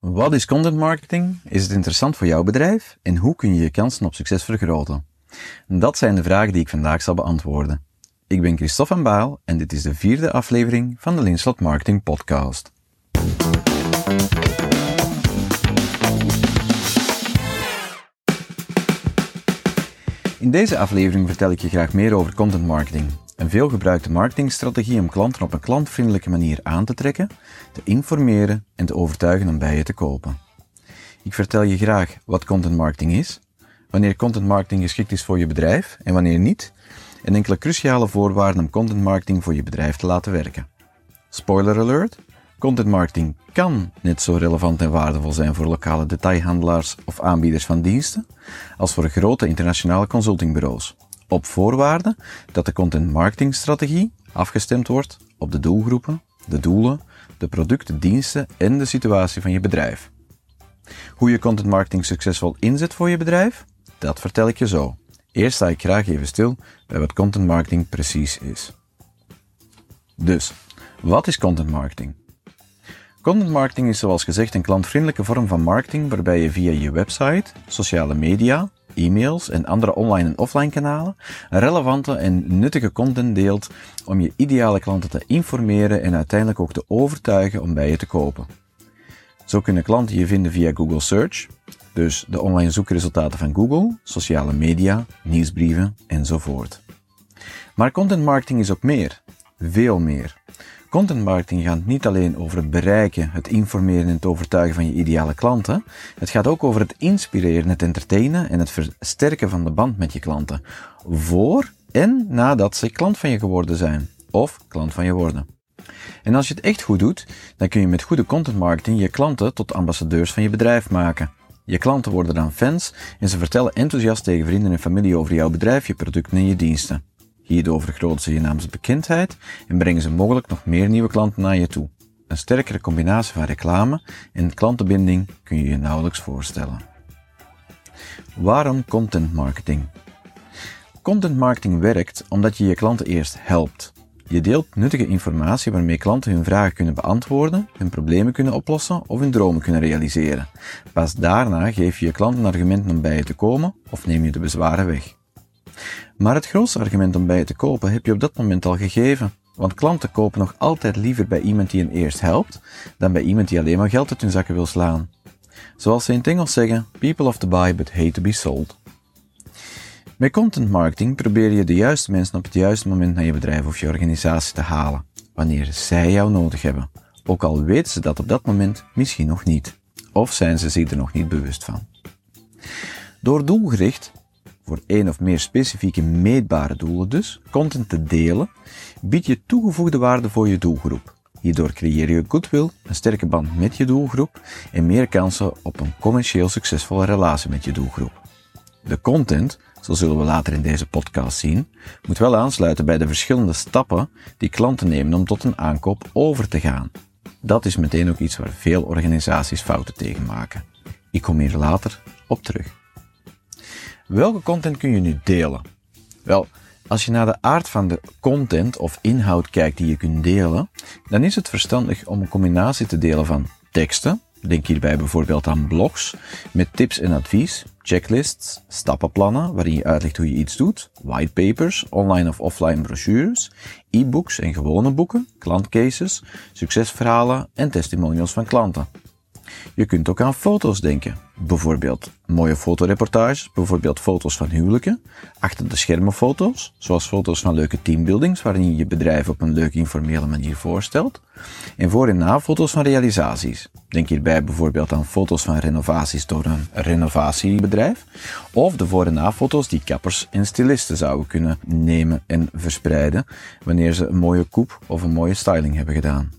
Wat is content marketing? Is het interessant voor jouw bedrijf? En hoe kun je je kansen op succes vergroten? Dat zijn de vragen die ik vandaag zal beantwoorden. Ik ben Christophe van Baal en dit is de vierde aflevering van de Linslot Marketing Podcast. In deze aflevering vertel ik je graag meer over content marketing, een veelgebruikte marketingstrategie om klanten op een klantvriendelijke manier aan te trekken, te informeren en te overtuigen om bij je te kopen. Ik vertel je graag wat content marketing is, wanneer content marketing geschikt is voor je bedrijf en wanneer niet, en enkele cruciale voorwaarden om content marketing voor je bedrijf te laten werken. Spoiler alert: content marketing kan net zo relevant en waardevol zijn voor lokale detailhandelaars of aanbieders van diensten als voor grote internationale consultingbureaus op voorwaarde dat de content marketing strategie afgestemd wordt op de doelgroepen, de doelen, de producten, diensten en de situatie van je bedrijf. Hoe je content marketing succesvol inzet voor je bedrijf, dat vertel ik je zo. Eerst sta ik graag even stil bij wat content marketing precies is. Dus, wat is content marketing? Content marketing is zoals gezegd een klantvriendelijke vorm van marketing waarbij je via je website, sociale media, e-mails en andere online en offline kanalen relevante en nuttige content deelt om je ideale klanten te informeren en uiteindelijk ook te overtuigen om bij je te kopen. Zo kunnen klanten je vinden via Google Search, dus de online zoekresultaten van Google, sociale media, nieuwsbrieven enzovoort. Maar content marketing is ook meer, veel meer. Content marketing gaat niet alleen over het bereiken, het informeren en het overtuigen van je ideale klanten. Het gaat ook over het inspireren, het entertainen en het versterken van de band met je klanten. Voor en nadat ze klant van je geworden zijn. Of klant van je worden. En als je het echt goed doet, dan kun je met goede content marketing je klanten tot ambassadeurs van je bedrijf maken. Je klanten worden dan fans en ze vertellen enthousiast tegen vrienden en familie over jouw bedrijf, je producten en je diensten. Hierdoor vergroten ze je naamsbekendheid en brengen ze mogelijk nog meer nieuwe klanten naar je toe. Een sterkere combinatie van reclame en klantenbinding kun je je nauwelijks voorstellen. Waarom content marketing? Content marketing werkt omdat je je klanten eerst helpt. Je deelt nuttige informatie waarmee klanten hun vragen kunnen beantwoorden, hun problemen kunnen oplossen of hun dromen kunnen realiseren. Pas daarna geef je je klanten argumenten om bij je te komen of neem je de bezwaren weg. Maar het grootste argument om bij je te kopen heb je op dat moment al gegeven. Want klanten kopen nog altijd liever bij iemand die hen eerst helpt, dan bij iemand die alleen maar geld uit hun zakken wil slaan. Zoals ze in het Engels zeggen, people of to buy but hate to be sold. Met content marketing probeer je de juiste mensen op het juiste moment naar je bedrijf of je organisatie te halen, wanneer zij jou nodig hebben. Ook al weten ze dat op dat moment misschien nog niet. Of zijn ze zich er nog niet bewust van. Door doelgericht voor één of meer specifieke meetbare doelen dus, content te delen, bied je toegevoegde waarde voor je doelgroep. Hierdoor creëer je goodwill, een sterke band met je doelgroep en meer kansen op een commercieel succesvolle relatie met je doelgroep. De content, zo zullen we later in deze podcast zien, moet wel aansluiten bij de verschillende stappen die klanten nemen om tot een aankoop over te gaan. Dat is meteen ook iets waar veel organisaties fouten tegen maken. Ik kom hier later op terug. Welke content kun je nu delen? Wel, als je naar de aard van de content of inhoud kijkt die je kunt delen, dan is het verstandig om een combinatie te delen van teksten, denk hierbij bijvoorbeeld aan blogs, met tips en advies, checklists, stappenplannen waarin je uitlegt hoe je iets doet, whitepapers, online of offline brochures, e-books en gewone boeken, klantcases, succesverhalen en testimonials van klanten. Je kunt ook aan foto's denken. Bijvoorbeeld mooie fotoreportages, bijvoorbeeld foto's van huwelijken, achter de schermen foto's, zoals foto's van leuke teambuildings waarin je je bedrijf op een leuke informele manier voorstelt, en voor- en na foto's van realisaties. Denk hierbij bijvoorbeeld aan foto's van renovaties door een renovatiebedrijf, of de voor- en na foto's die kappers en stylisten zouden kunnen nemen en verspreiden wanneer ze een mooie koep of een mooie styling hebben gedaan.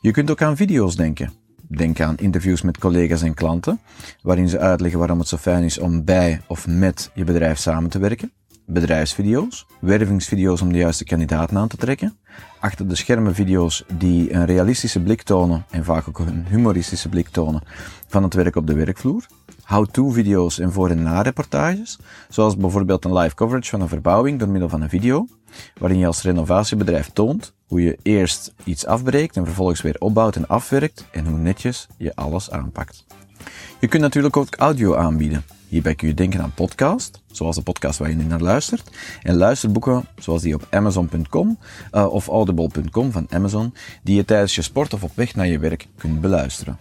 Je kunt ook aan video's denken. Denk aan interviews met collega's en klanten, waarin ze uitleggen waarom het zo fijn is om bij of met je bedrijf samen te werken. Bedrijfsvideo's, wervingsvideo's om de juiste kandidaten aan te trekken, achter de schermen video's die een realistische blik tonen en vaak ook een humoristische blik tonen van het werk op de werkvloer. How-to video's en voor- en na-reportages, zoals bijvoorbeeld een live coverage van een verbouwing door middel van een video, waarin je als renovatiebedrijf toont hoe je eerst iets afbreekt en vervolgens weer opbouwt en afwerkt en hoe netjes je alles aanpakt. Je kunt natuurlijk ook audio aanbieden. Hierbij kun je denken aan podcast, zoals de podcast waar je nu naar luistert, en luisterboeken zoals die op Amazon.com uh, of Audible.com van Amazon, die je tijdens je sport of op weg naar je werk kunt beluisteren.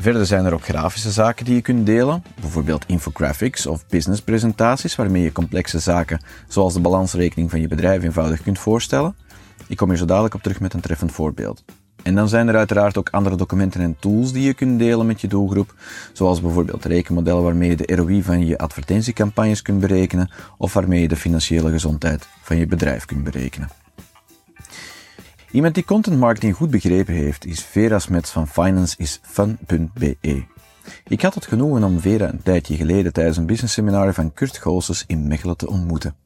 Verder zijn er ook grafische zaken die je kunt delen, bijvoorbeeld infographics of businesspresentaties waarmee je complexe zaken zoals de balansrekening van je bedrijf eenvoudig kunt voorstellen. Ik kom hier zo dadelijk op terug met een treffend voorbeeld. En dan zijn er uiteraard ook andere documenten en tools die je kunt delen met je doelgroep, zoals bijvoorbeeld rekenmodellen waarmee je de ROI van je advertentiecampagnes kunt berekenen of waarmee je de financiële gezondheid van je bedrijf kunt berekenen. Iemand die content marketing goed begrepen heeft is Vera Smets van financeisfun.be. Ik had het genoegen om Vera een tijdje geleden tijdens een business seminar van Kurt Goossens in Mechelen te ontmoeten.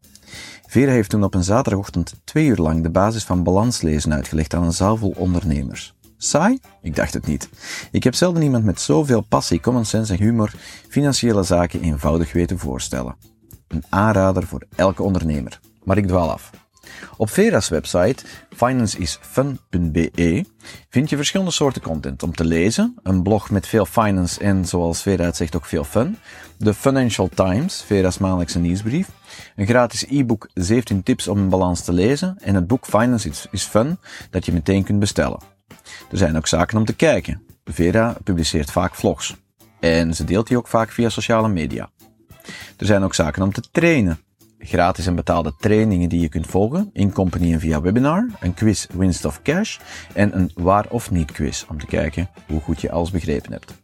Vera heeft toen op een zaterdagochtend twee uur lang de basis van balanslezen uitgelegd aan een zaal vol ondernemers. Saai? Ik dacht het niet. Ik heb zelden iemand met zoveel passie, common sense en humor financiële zaken eenvoudig weten voorstellen. Een aanrader voor elke ondernemer. Maar ik dwaal af. Op Vera's website financeisfun.be vind je verschillende soorten content om te lezen. Een blog met veel finance en, zoals Vera het zegt, ook veel fun. De Financial Times, Vera's maandelijkse nieuwsbrief. Een gratis e-book 17 tips om een balans te lezen. En het boek Finance is Fun, dat je meteen kunt bestellen. Er zijn ook zaken om te kijken. Vera publiceert vaak vlogs. En ze deelt die ook vaak via sociale media. Er zijn ook zaken om te trainen gratis en betaalde trainingen die je kunt volgen in company en via webinar, een quiz winst of cash en een waar of niet quiz om te kijken hoe goed je alles begrepen hebt.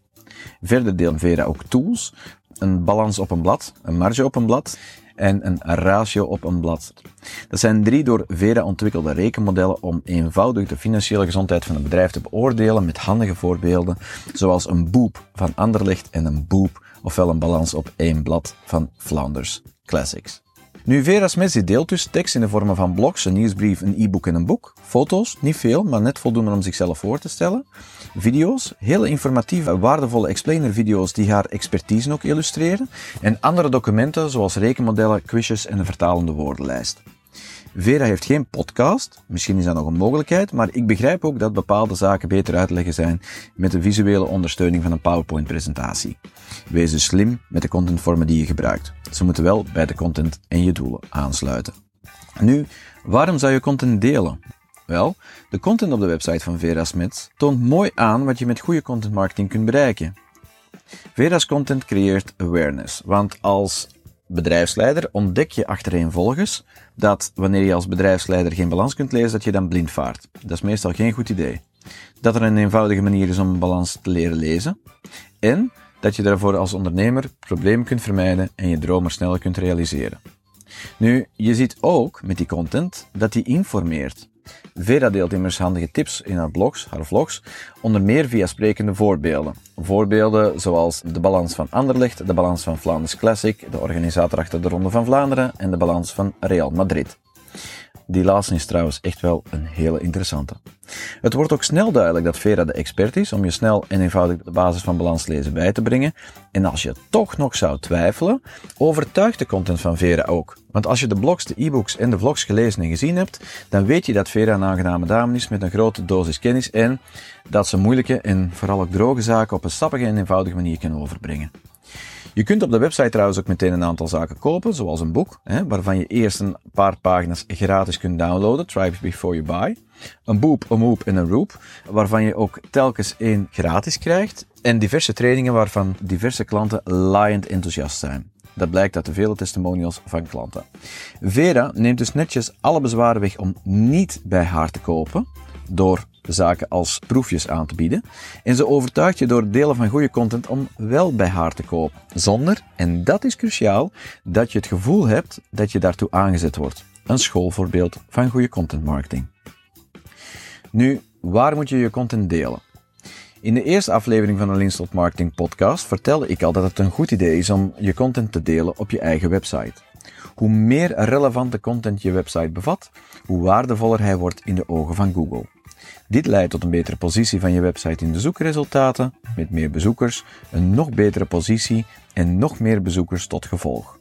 Verder deelt Vera ook tools, een balans op een blad, een marge op een blad en een ratio op een blad. Dat zijn drie door Vera ontwikkelde rekenmodellen om eenvoudig de financiële gezondheid van een bedrijf te beoordelen met handige voorbeelden, zoals een boep van Anderlecht en een boep, ofwel een balans op één blad van Flanders Classics. Nu, Vera Smits deelt dus tekst in de vorm van blogs, een nieuwsbrief, een e-book en een boek. Foto's, niet veel, maar net voldoende om zichzelf voor te stellen. Video's, hele informatieve, waardevolle explainer-video's die haar expertise ook illustreren. En andere documenten zoals rekenmodellen, quizjes en een vertalende woordenlijst. Vera heeft geen podcast, misschien is dat nog een mogelijkheid, maar ik begrijp ook dat bepaalde zaken beter uit te leggen zijn met de visuele ondersteuning van een PowerPoint-presentatie. Wees dus slim met de contentvormen die je gebruikt. Ze moeten wel bij de content en je doelen aansluiten. Nu, waarom zou je content delen? Wel, de content op de website van Vera Smits toont mooi aan wat je met goede content marketing kunt bereiken. Vera's content creëert awareness, want als bedrijfsleider ontdek je achtereenvolgens dat wanneer je als bedrijfsleider geen balans kunt lezen, dat je dan blind vaart. Dat is meestal geen goed idee. Dat er een eenvoudige manier is om een balans te leren lezen. En dat je daarvoor als ondernemer problemen kunt vermijden en je dromen sneller kunt realiseren. Nu, je ziet ook met die content dat die informeert. Vera deelt immers handige tips in haar blogs, haar vlogs, onder meer via sprekende voorbeelden. Voorbeelden zoals de balans van Anderlecht, de balans van Flanders Classic, de organisator achter de Ronde van Vlaanderen en de balans van Real Madrid. Die laatste is trouwens echt wel een hele interessante. Het wordt ook snel duidelijk dat Vera de expert is om je snel en eenvoudig de basis van balanslezen bij te brengen. En als je toch nog zou twijfelen, overtuigt de content van Vera ook. Want als je de blogs, de e-books en de vlogs gelezen en gezien hebt, dan weet je dat Vera een aangename dame is met een grote dosis kennis en dat ze moeilijke en vooral ook droge zaken op een stappige en eenvoudige manier kan overbrengen. Je kunt op de website trouwens ook meteen een aantal zaken kopen, zoals een boek, hè, waarvan je eerst een paar pagina's gratis kunt downloaden, Tribes Before You Buy. Een boep, een moep en een roep, waarvan je ook telkens één gratis krijgt. En diverse trainingen waarvan diverse klanten laaiend enthousiast zijn. Dat blijkt uit de vele testimonials van klanten. Vera neemt dus netjes alle bezwaren weg om niet bij haar te kopen, door zaken als proefjes aan te bieden. En ze overtuigt je door het delen van goede content om wel bij haar te kopen. Zonder, en dat is cruciaal, dat je het gevoel hebt dat je daartoe aangezet wordt. Een schoolvoorbeeld van goede content marketing. Nu, waar moet je je content delen? In de eerste aflevering van de Linstop Marketing Podcast vertelde ik al dat het een goed idee is om je content te delen op je eigen website. Hoe meer relevante content je website bevat, hoe waardevoller hij wordt in de ogen van Google. Dit leidt tot een betere positie van je website in de zoekresultaten, met meer bezoekers, een nog betere positie en nog meer bezoekers tot gevolg.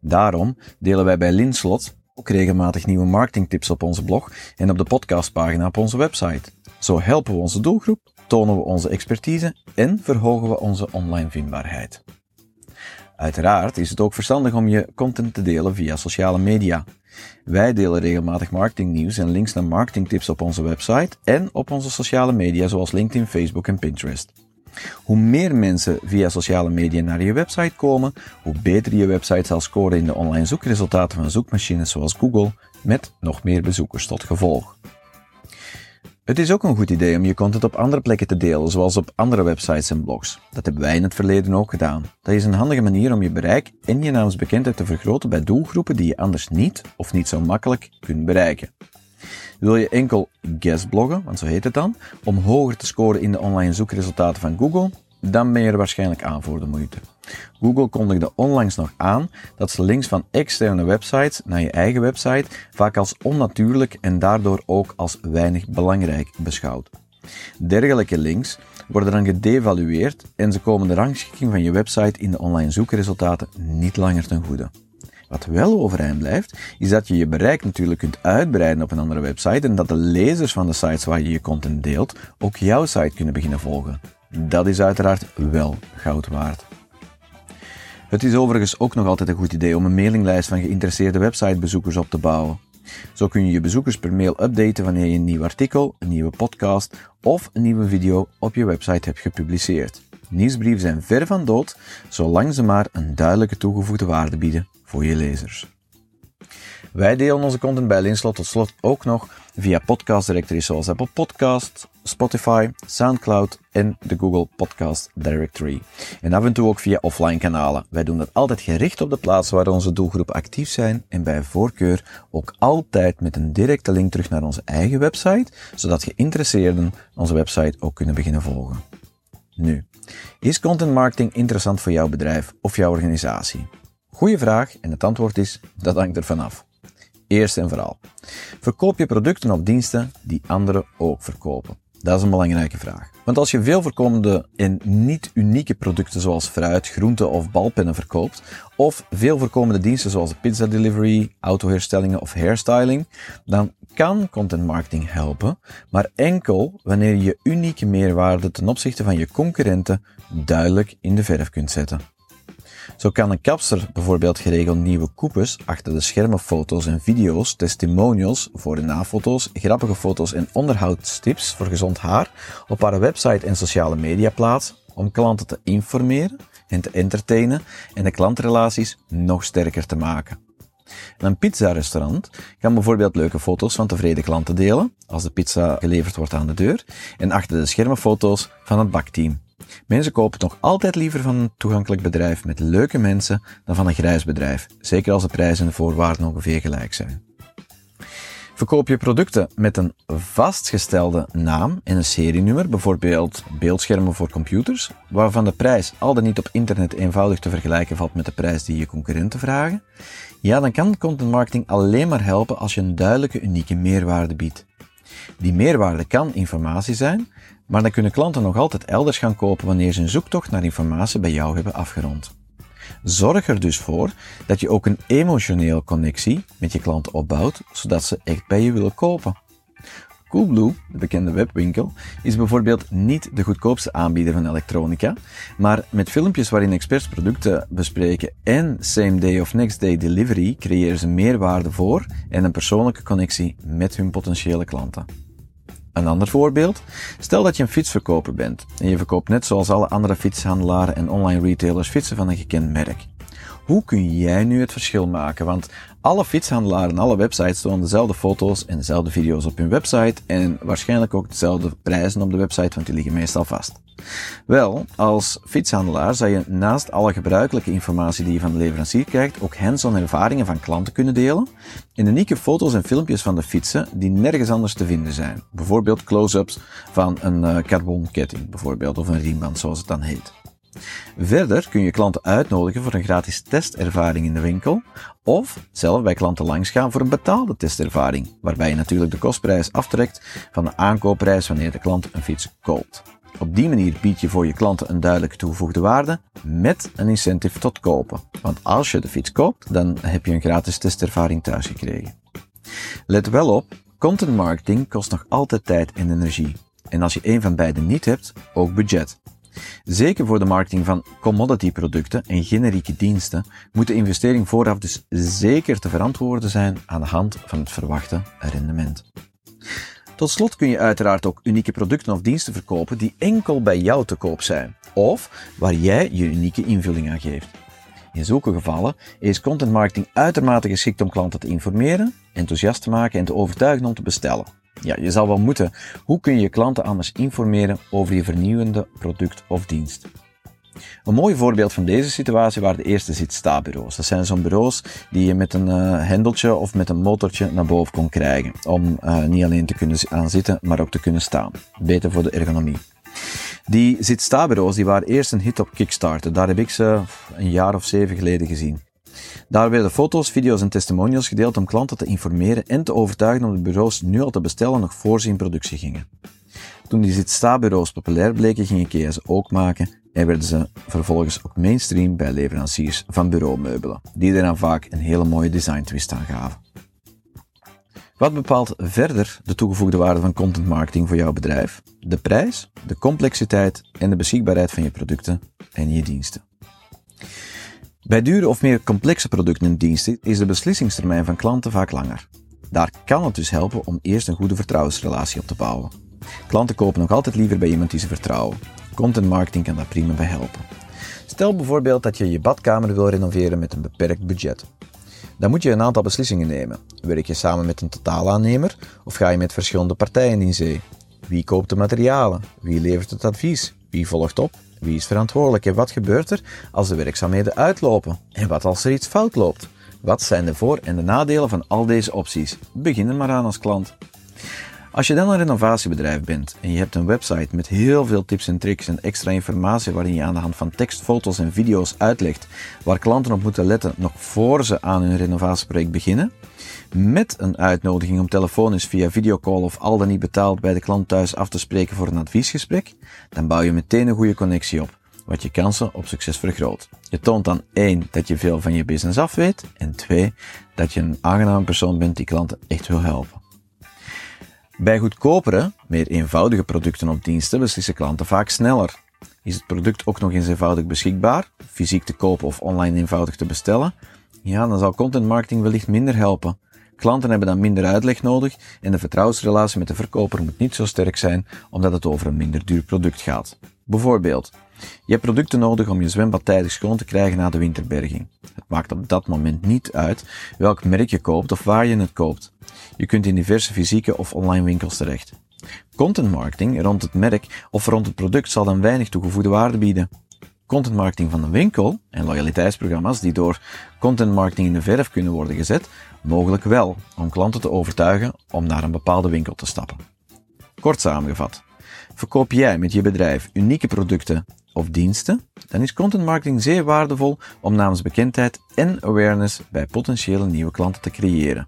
Daarom delen wij bij Linslot ook regelmatig nieuwe marketingtips op onze blog en op de podcastpagina op onze website. Zo helpen we onze doelgroep, tonen we onze expertise en verhogen we onze online vindbaarheid. Uiteraard is het ook verstandig om je content te delen via sociale media. Wij delen regelmatig marketingnieuws en links naar marketingtips op onze website en op onze sociale media zoals LinkedIn, Facebook en Pinterest. Hoe meer mensen via sociale media naar je website komen, hoe beter je website zal scoren in de online zoekresultaten van zoekmachines zoals Google, met nog meer bezoekers tot gevolg. Het is ook een goed idee om je content op andere plekken te delen, zoals op andere websites en blogs. Dat hebben wij in het verleden ook gedaan. Dat is een handige manier om je bereik en je naamsbekendheid te vergroten bij doelgroepen die je anders niet of niet zo makkelijk kunt bereiken. Wil je enkel guestbloggen, want zo heet het dan, om hoger te scoren in de online zoekresultaten van Google, dan ben je er waarschijnlijk aan voor de moeite. Google kondigde onlangs nog aan dat ze links van externe websites naar je eigen website vaak als onnatuurlijk en daardoor ook als weinig belangrijk beschouwt. Dergelijke links worden dan gedevalueerd en ze komen de rangschikking van je website in de online zoekresultaten niet langer ten goede. Wat wel overeind blijft, is dat je je bereik natuurlijk kunt uitbreiden op een andere website en dat de lezers van de sites waar je je content deelt ook jouw site kunnen beginnen volgen. Dat is uiteraard wel goud waard. Het is overigens ook nog altijd een goed idee om een mailinglijst van geïnteresseerde websitebezoekers op te bouwen. Zo kun je je bezoekers per mail updaten wanneer je een nieuw artikel, een nieuwe podcast of een nieuwe video op je website hebt gepubliceerd. Nieuwsbrieven zijn ver van dood, zolang ze maar een duidelijke toegevoegde waarde bieden voor je lezers. Wij delen onze content bij Linslot tot slot ook nog via podcast directories zoals Apple Podcast, Spotify, SoundCloud en de Google Podcast Directory. En af en toe ook via offline kanalen. Wij doen dat altijd gericht op de plaatsen waar onze doelgroep actief zijn en bij voorkeur ook altijd met een directe link terug naar onze eigen website, zodat geïnteresseerden onze website ook kunnen beginnen volgen. Nu, is content marketing interessant voor jouw bedrijf of jouw organisatie? Goeie vraag en het antwoord is, dat hangt er vanaf. Eerst en vooral. Verkoop je producten of diensten die anderen ook verkopen? Dat is een belangrijke vraag. Want als je veel voorkomende en niet unieke producten zoals fruit, groenten of balpennen verkoopt, of veel voorkomende diensten zoals pizza delivery, autoherstellingen of hairstyling, dan kan content marketing helpen, maar enkel wanneer je unieke meerwaarde ten opzichte van je concurrenten duidelijk in de verf kunt zetten. Zo kan een kapster bijvoorbeeld geregeld nieuwe coupes, achter de schermen foto's en video's, testimonials, voor- en nafoto's, grappige foto's en onderhoudstips voor gezond haar op haar website en sociale media plaatsen om klanten te informeren en te entertainen en de klantrelaties nog sterker te maken. Een pizzarestaurant kan bijvoorbeeld leuke foto's van tevreden klanten delen, als de pizza geleverd wordt aan de deur, en achter de schermen foto's van het bakteam. Mensen kopen nog altijd liever van een toegankelijk bedrijf met leuke mensen dan van een grijs bedrijf, zeker als de prijzen en de voorwaarden ongeveer gelijk zijn. Verkoop je producten met een vastgestelde naam en een serienummer, bijvoorbeeld beeldschermen voor computers, waarvan de prijs al dan niet op internet eenvoudig te vergelijken valt met de prijs die je concurrenten vragen, ja, dan kan content marketing alleen maar helpen als je een duidelijke, unieke meerwaarde biedt. Die meerwaarde kan informatie zijn, maar dan kunnen klanten nog altijd elders gaan kopen wanneer ze een zoektocht naar informatie bij jou hebben afgerond. Zorg er dus voor dat je ook een emotionele connectie met je klant opbouwt, zodat ze echt bij je willen kopen. Coolblue, de bekende webwinkel, is bijvoorbeeld niet de goedkoopste aanbieder van elektronica, maar met filmpjes waarin experts producten bespreken en same day of next day delivery creëren ze meerwaarde voor en een persoonlijke connectie met hun potentiële klanten. Een ander voorbeeld? Stel dat je een fietsverkoper bent en je verkoopt net zoals alle andere fietshandelaren en online retailers fietsen van een gekend merk. Hoe kun jij nu het verschil maken? Want alle fietshandelaren en alle websites tonen dezelfde foto's en dezelfde video's op hun website en waarschijnlijk ook dezelfde prijzen op de website, want die liggen meestal vast. Wel, als fietshandelaar zou je naast alle gebruikelijke informatie die je van de leverancier krijgt, ook hands-on ervaringen van klanten kunnen delen en unieke foto's en filmpjes van de fietsen die nergens anders te vinden zijn. Bijvoorbeeld close-ups van een uh, carbonketting, bijvoorbeeld, of een riemband zoals het dan heet. Verder kun je klanten uitnodigen voor een gratis testervaring in de winkel of zelf bij klanten langsgaan voor een betaalde testervaring, waarbij je natuurlijk de kostprijs aftrekt van de aankoopprijs wanneer de klant een fiets koopt. Op die manier bied je voor je klanten een duidelijke toegevoegde waarde met een incentive tot kopen. Want als je de fiets koopt, dan heb je een gratis testervaring thuis gekregen. Let wel op, content marketing kost nog altijd tijd en energie. En als je een van beide niet hebt, ook budget. Zeker voor de marketing van commodity producten en generieke diensten moet de investering vooraf dus zeker te verantwoorden zijn aan de hand van het verwachte rendement. Tot slot kun je uiteraard ook unieke producten of diensten verkopen die enkel bij jou te koop zijn, of waar jij je unieke invulling aan geeft. In zulke gevallen is content marketing uitermate geschikt om klanten te informeren, enthousiast te maken en te overtuigen om te bestellen. Ja, je zal wel moeten. Hoe kun je je klanten anders informeren over je vernieuwende product of dienst? Een mooi voorbeeld van deze situatie waren de eerste zit-sta-bureaus. Dat zijn zo'n bureaus die je met een uh, hendeltje of met een motortje naar boven kon krijgen. Om uh, niet alleen te kunnen aan zitten, maar ook te kunnen staan. Beter voor de ergonomie. Die zit-sta-bureaus die waren eerst een hit op Kickstarter. Daar heb ik ze een jaar of zeven geleden gezien. Daar werden foto's, video's en testimonials gedeeld om klanten te informeren en te overtuigen om de bureaus nu al te bestellen nog voor ze in productie gingen. Toen die zit-sta-bureaus populair bleken, ging IKEA ze ook maken en werden ze vervolgens ook mainstream bij leveranciers van bureaumeubelen, die er dan vaak een hele mooie design twist aan gaven. Wat bepaalt verder de toegevoegde waarde van content marketing voor jouw bedrijf? De prijs, de complexiteit en de beschikbaarheid van je producten en je diensten. Bij dure of meer complexe producten en diensten is de beslissingstermijn van klanten vaak langer. Daar kan het dus helpen om eerst een goede vertrouwensrelatie op te bouwen. Klanten kopen nog altijd liever bij iemand die ze vertrouwen. Content marketing kan daar prima bij helpen. Stel bijvoorbeeld dat je je badkamer wil renoveren met een beperkt budget. Dan moet je een aantal beslissingen nemen. Werk je samen met een totaalaannemer of ga je met verschillende partijen in zee? Wie koopt de materialen? Wie levert het advies? Wie volgt op? Wie is verantwoordelijk en wat gebeurt er als de werkzaamheden uitlopen? En wat als er iets fout loopt? Wat zijn de voor- en de nadelen van al deze opties? Begin er maar aan als klant. Als je dan een renovatiebedrijf bent en je hebt een website met heel veel tips en tricks en extra informatie waarin je aan de hand van tekst, foto's en video's uitlegt waar klanten op moeten letten nog voor ze aan hun renovatieproject beginnen, met een uitnodiging om telefonisch via videocall of al dan niet betaald bij de klant thuis af te spreken voor een adviesgesprek, dan bouw je meteen een goede connectie op, wat je kansen op succes vergroot. Je toont dan één dat je veel van je business af weet en twee dat je een aangename persoon bent die klanten echt wil helpen. Bij goedkopere, meer eenvoudige producten of diensten beslissen klanten vaak sneller. Is het product ook nog eens eenvoudig beschikbaar, fysiek te kopen of online eenvoudig te bestellen? Ja, dan zal content marketing wellicht minder helpen. Klanten hebben dan minder uitleg nodig en de vertrouwensrelatie met de verkoper moet niet zo sterk zijn omdat het over een minder duur product gaat. Bijvoorbeeld, je hebt producten nodig om je zwembad tijdig schoon te krijgen na de winterberging. Het maakt op dat moment niet uit welk merk je koopt of waar je het koopt. Je kunt in diverse fysieke of online winkels terecht. Content marketing rond het merk of rond het product zal dan weinig toegevoegde waarde bieden. Content marketing van de winkel en loyaliteitsprogramma's die door content marketing in de verf kunnen worden gezet, mogelijk wel om klanten te overtuigen om naar een bepaalde winkel te stappen. Kort samengevat. Verkoop jij met je bedrijf unieke producten of diensten, dan is content marketing zeer waardevol om namens bekendheid en awareness bij potentiële nieuwe klanten te creëren.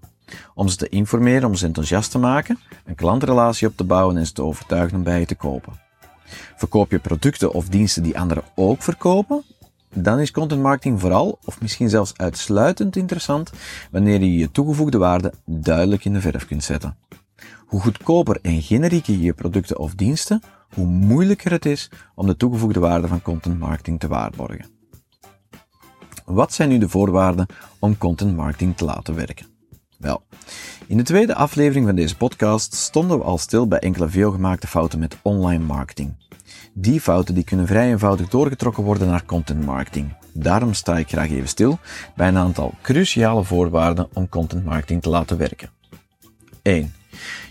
Om ze te informeren, om ze enthousiast te maken, een klantrelatie op te bouwen en ze te overtuigen om bij je te kopen. Verkoop je producten of diensten die anderen ook verkopen, dan is content marketing vooral, of misschien zelfs uitsluitend interessant, wanneer je je toegevoegde waarde duidelijk in de verf kunt zetten. Hoe goedkoper en generieker je producten of diensten, hoe moeilijker het is om de toegevoegde waarde van content marketing te waarborgen. Wat zijn nu de voorwaarden om content marketing te laten werken? Wel, in de tweede aflevering van deze podcast stonden we al stil bij enkele veelgemaakte fouten met online marketing. Die fouten die kunnen vrij eenvoudig doorgetrokken worden naar content marketing. Daarom sta ik graag even stil bij een aantal cruciale voorwaarden om content marketing te laten werken. 1.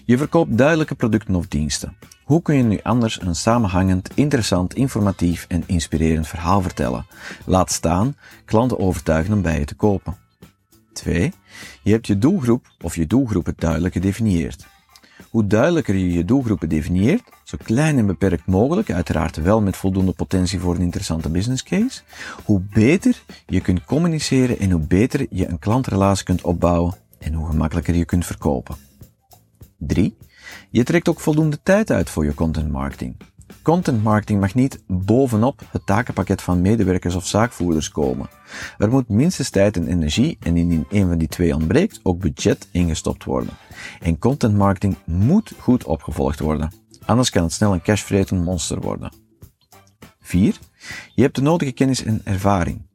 Je verkoopt duidelijke producten of diensten. Hoe kun je nu anders een samenhangend, interessant, informatief en inspirerend verhaal vertellen? Laat staan klanten overtuigen om bij je te kopen. 2. Je hebt je doelgroep of je doelgroepen duidelijk gedefinieerd. Hoe duidelijker je je doelgroepen definieert, zo klein en beperkt mogelijk, uiteraard wel met voldoende potentie voor een interessante business case, hoe beter je kunt communiceren en hoe beter je een klantrelatie kunt opbouwen en hoe gemakkelijker je kunt verkopen. 3. Je trekt ook voldoende tijd uit voor je content marketing. Content marketing mag niet bovenop het takenpakket van medewerkers of zaakvoerders komen. Er moet minstens tijd en energie, en indien een van die twee ontbreekt, ook budget ingestopt worden. En content marketing moet goed opgevolgd worden. Anders kan het snel een cashvretend monster worden. 4. Je hebt de nodige kennis en ervaring.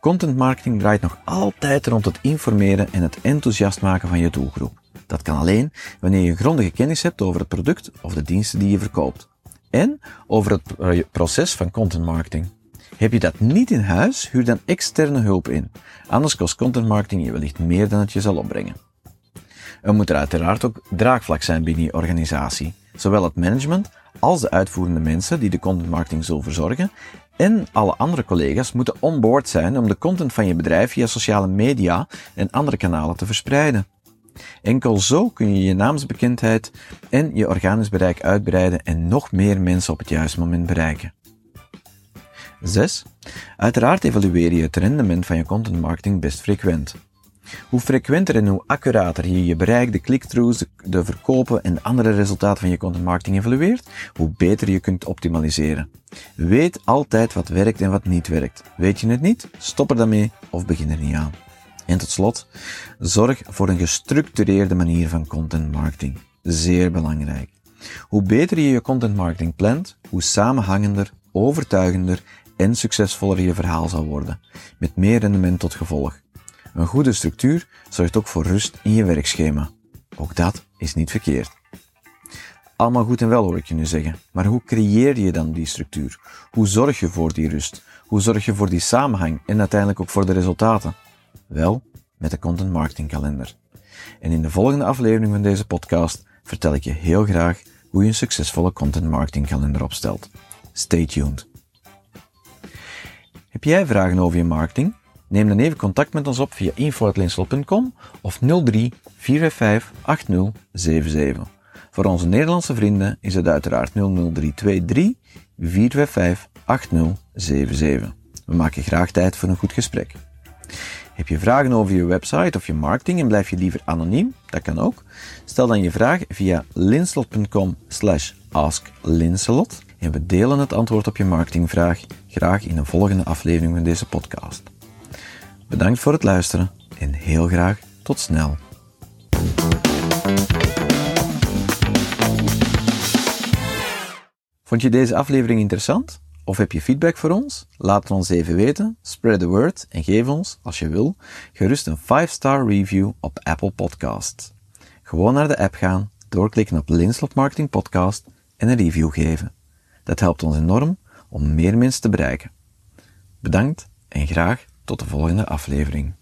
Content marketing draait nog altijd rond het informeren en het enthousiast maken van je doelgroep. Dat kan alleen wanneer je grondige kennis hebt over het product of de diensten die je verkoopt. En over het proces van content marketing. Heb je dat niet in huis, huur dan externe hulp in. Anders kost content marketing je wellicht meer dan het je zal opbrengen. Er moet er uiteraard ook draagvlak zijn binnen je organisatie. Zowel het management als de uitvoerende mensen die de content marketing zullen verzorgen en alle andere collega's moeten onboard zijn om de content van je bedrijf via sociale media en andere kanalen te verspreiden. Enkel zo kun je je naamsbekendheid en je organisch bereik uitbreiden en nog meer mensen op het juiste moment bereiken. 6. Uiteraard evalueer je het rendement van je content marketing best frequent. Hoe frequenter en hoe accurater je je bereik, de click-throughs, de, verkopen en andere resultaten van je content marketing evalueert, hoe beter je kunt optimaliseren. Weet altijd wat werkt en wat niet werkt. Weet je het niet? Stop er dan mee of begin er niet aan. En tot slot, zorg voor een gestructureerde manier van content marketing. Zeer belangrijk. Hoe beter je je content marketing plant, hoe samenhangender, overtuigender en succesvoller je verhaal zal worden, met meer rendement tot gevolg. Een goede structuur zorgt ook voor rust in je werkschema. Ook dat is niet verkeerd. Allemaal goed en wel hoor ik je nu zeggen, maar hoe creëer je dan die structuur? Hoe zorg je voor die rust? Hoe zorg je voor die samenhang en uiteindelijk ook voor de resultaten? Wel, met de Content Marketing Kalender. En in de volgende aflevering van deze podcast vertel ik je heel graag hoe je een succesvolle Content Marketing Kalender opstelt. Stay tuned. Heb jij vragen over je marketing? Neem dan even contact met ons op via info.linsel.com of 03 455 8077. Voor onze Nederlandse vrienden is het uiteraard 00323 455 8077. We maken graag tijd voor een goed gesprek. Heb je vragen over je website of je marketing en blijf je liever anoniem? Dat kan ook. Stel dan je vraag via linslot.com slash en we delen het antwoord op je marketingvraag graag in een volgende aflevering van deze podcast. Bedankt voor het luisteren en heel graag tot snel. Vond je deze aflevering interessant? Of heb je feedback voor ons? Laat het ons even weten, spread the word en geef ons, als je wil, gerust een 5-star review op Apple Podcasts. Gewoon naar de app gaan, doorklikken op Linslot Marketing Podcast en een review geven. Dat helpt ons enorm om meer mensen te bereiken. Bedankt en graag tot de volgende aflevering.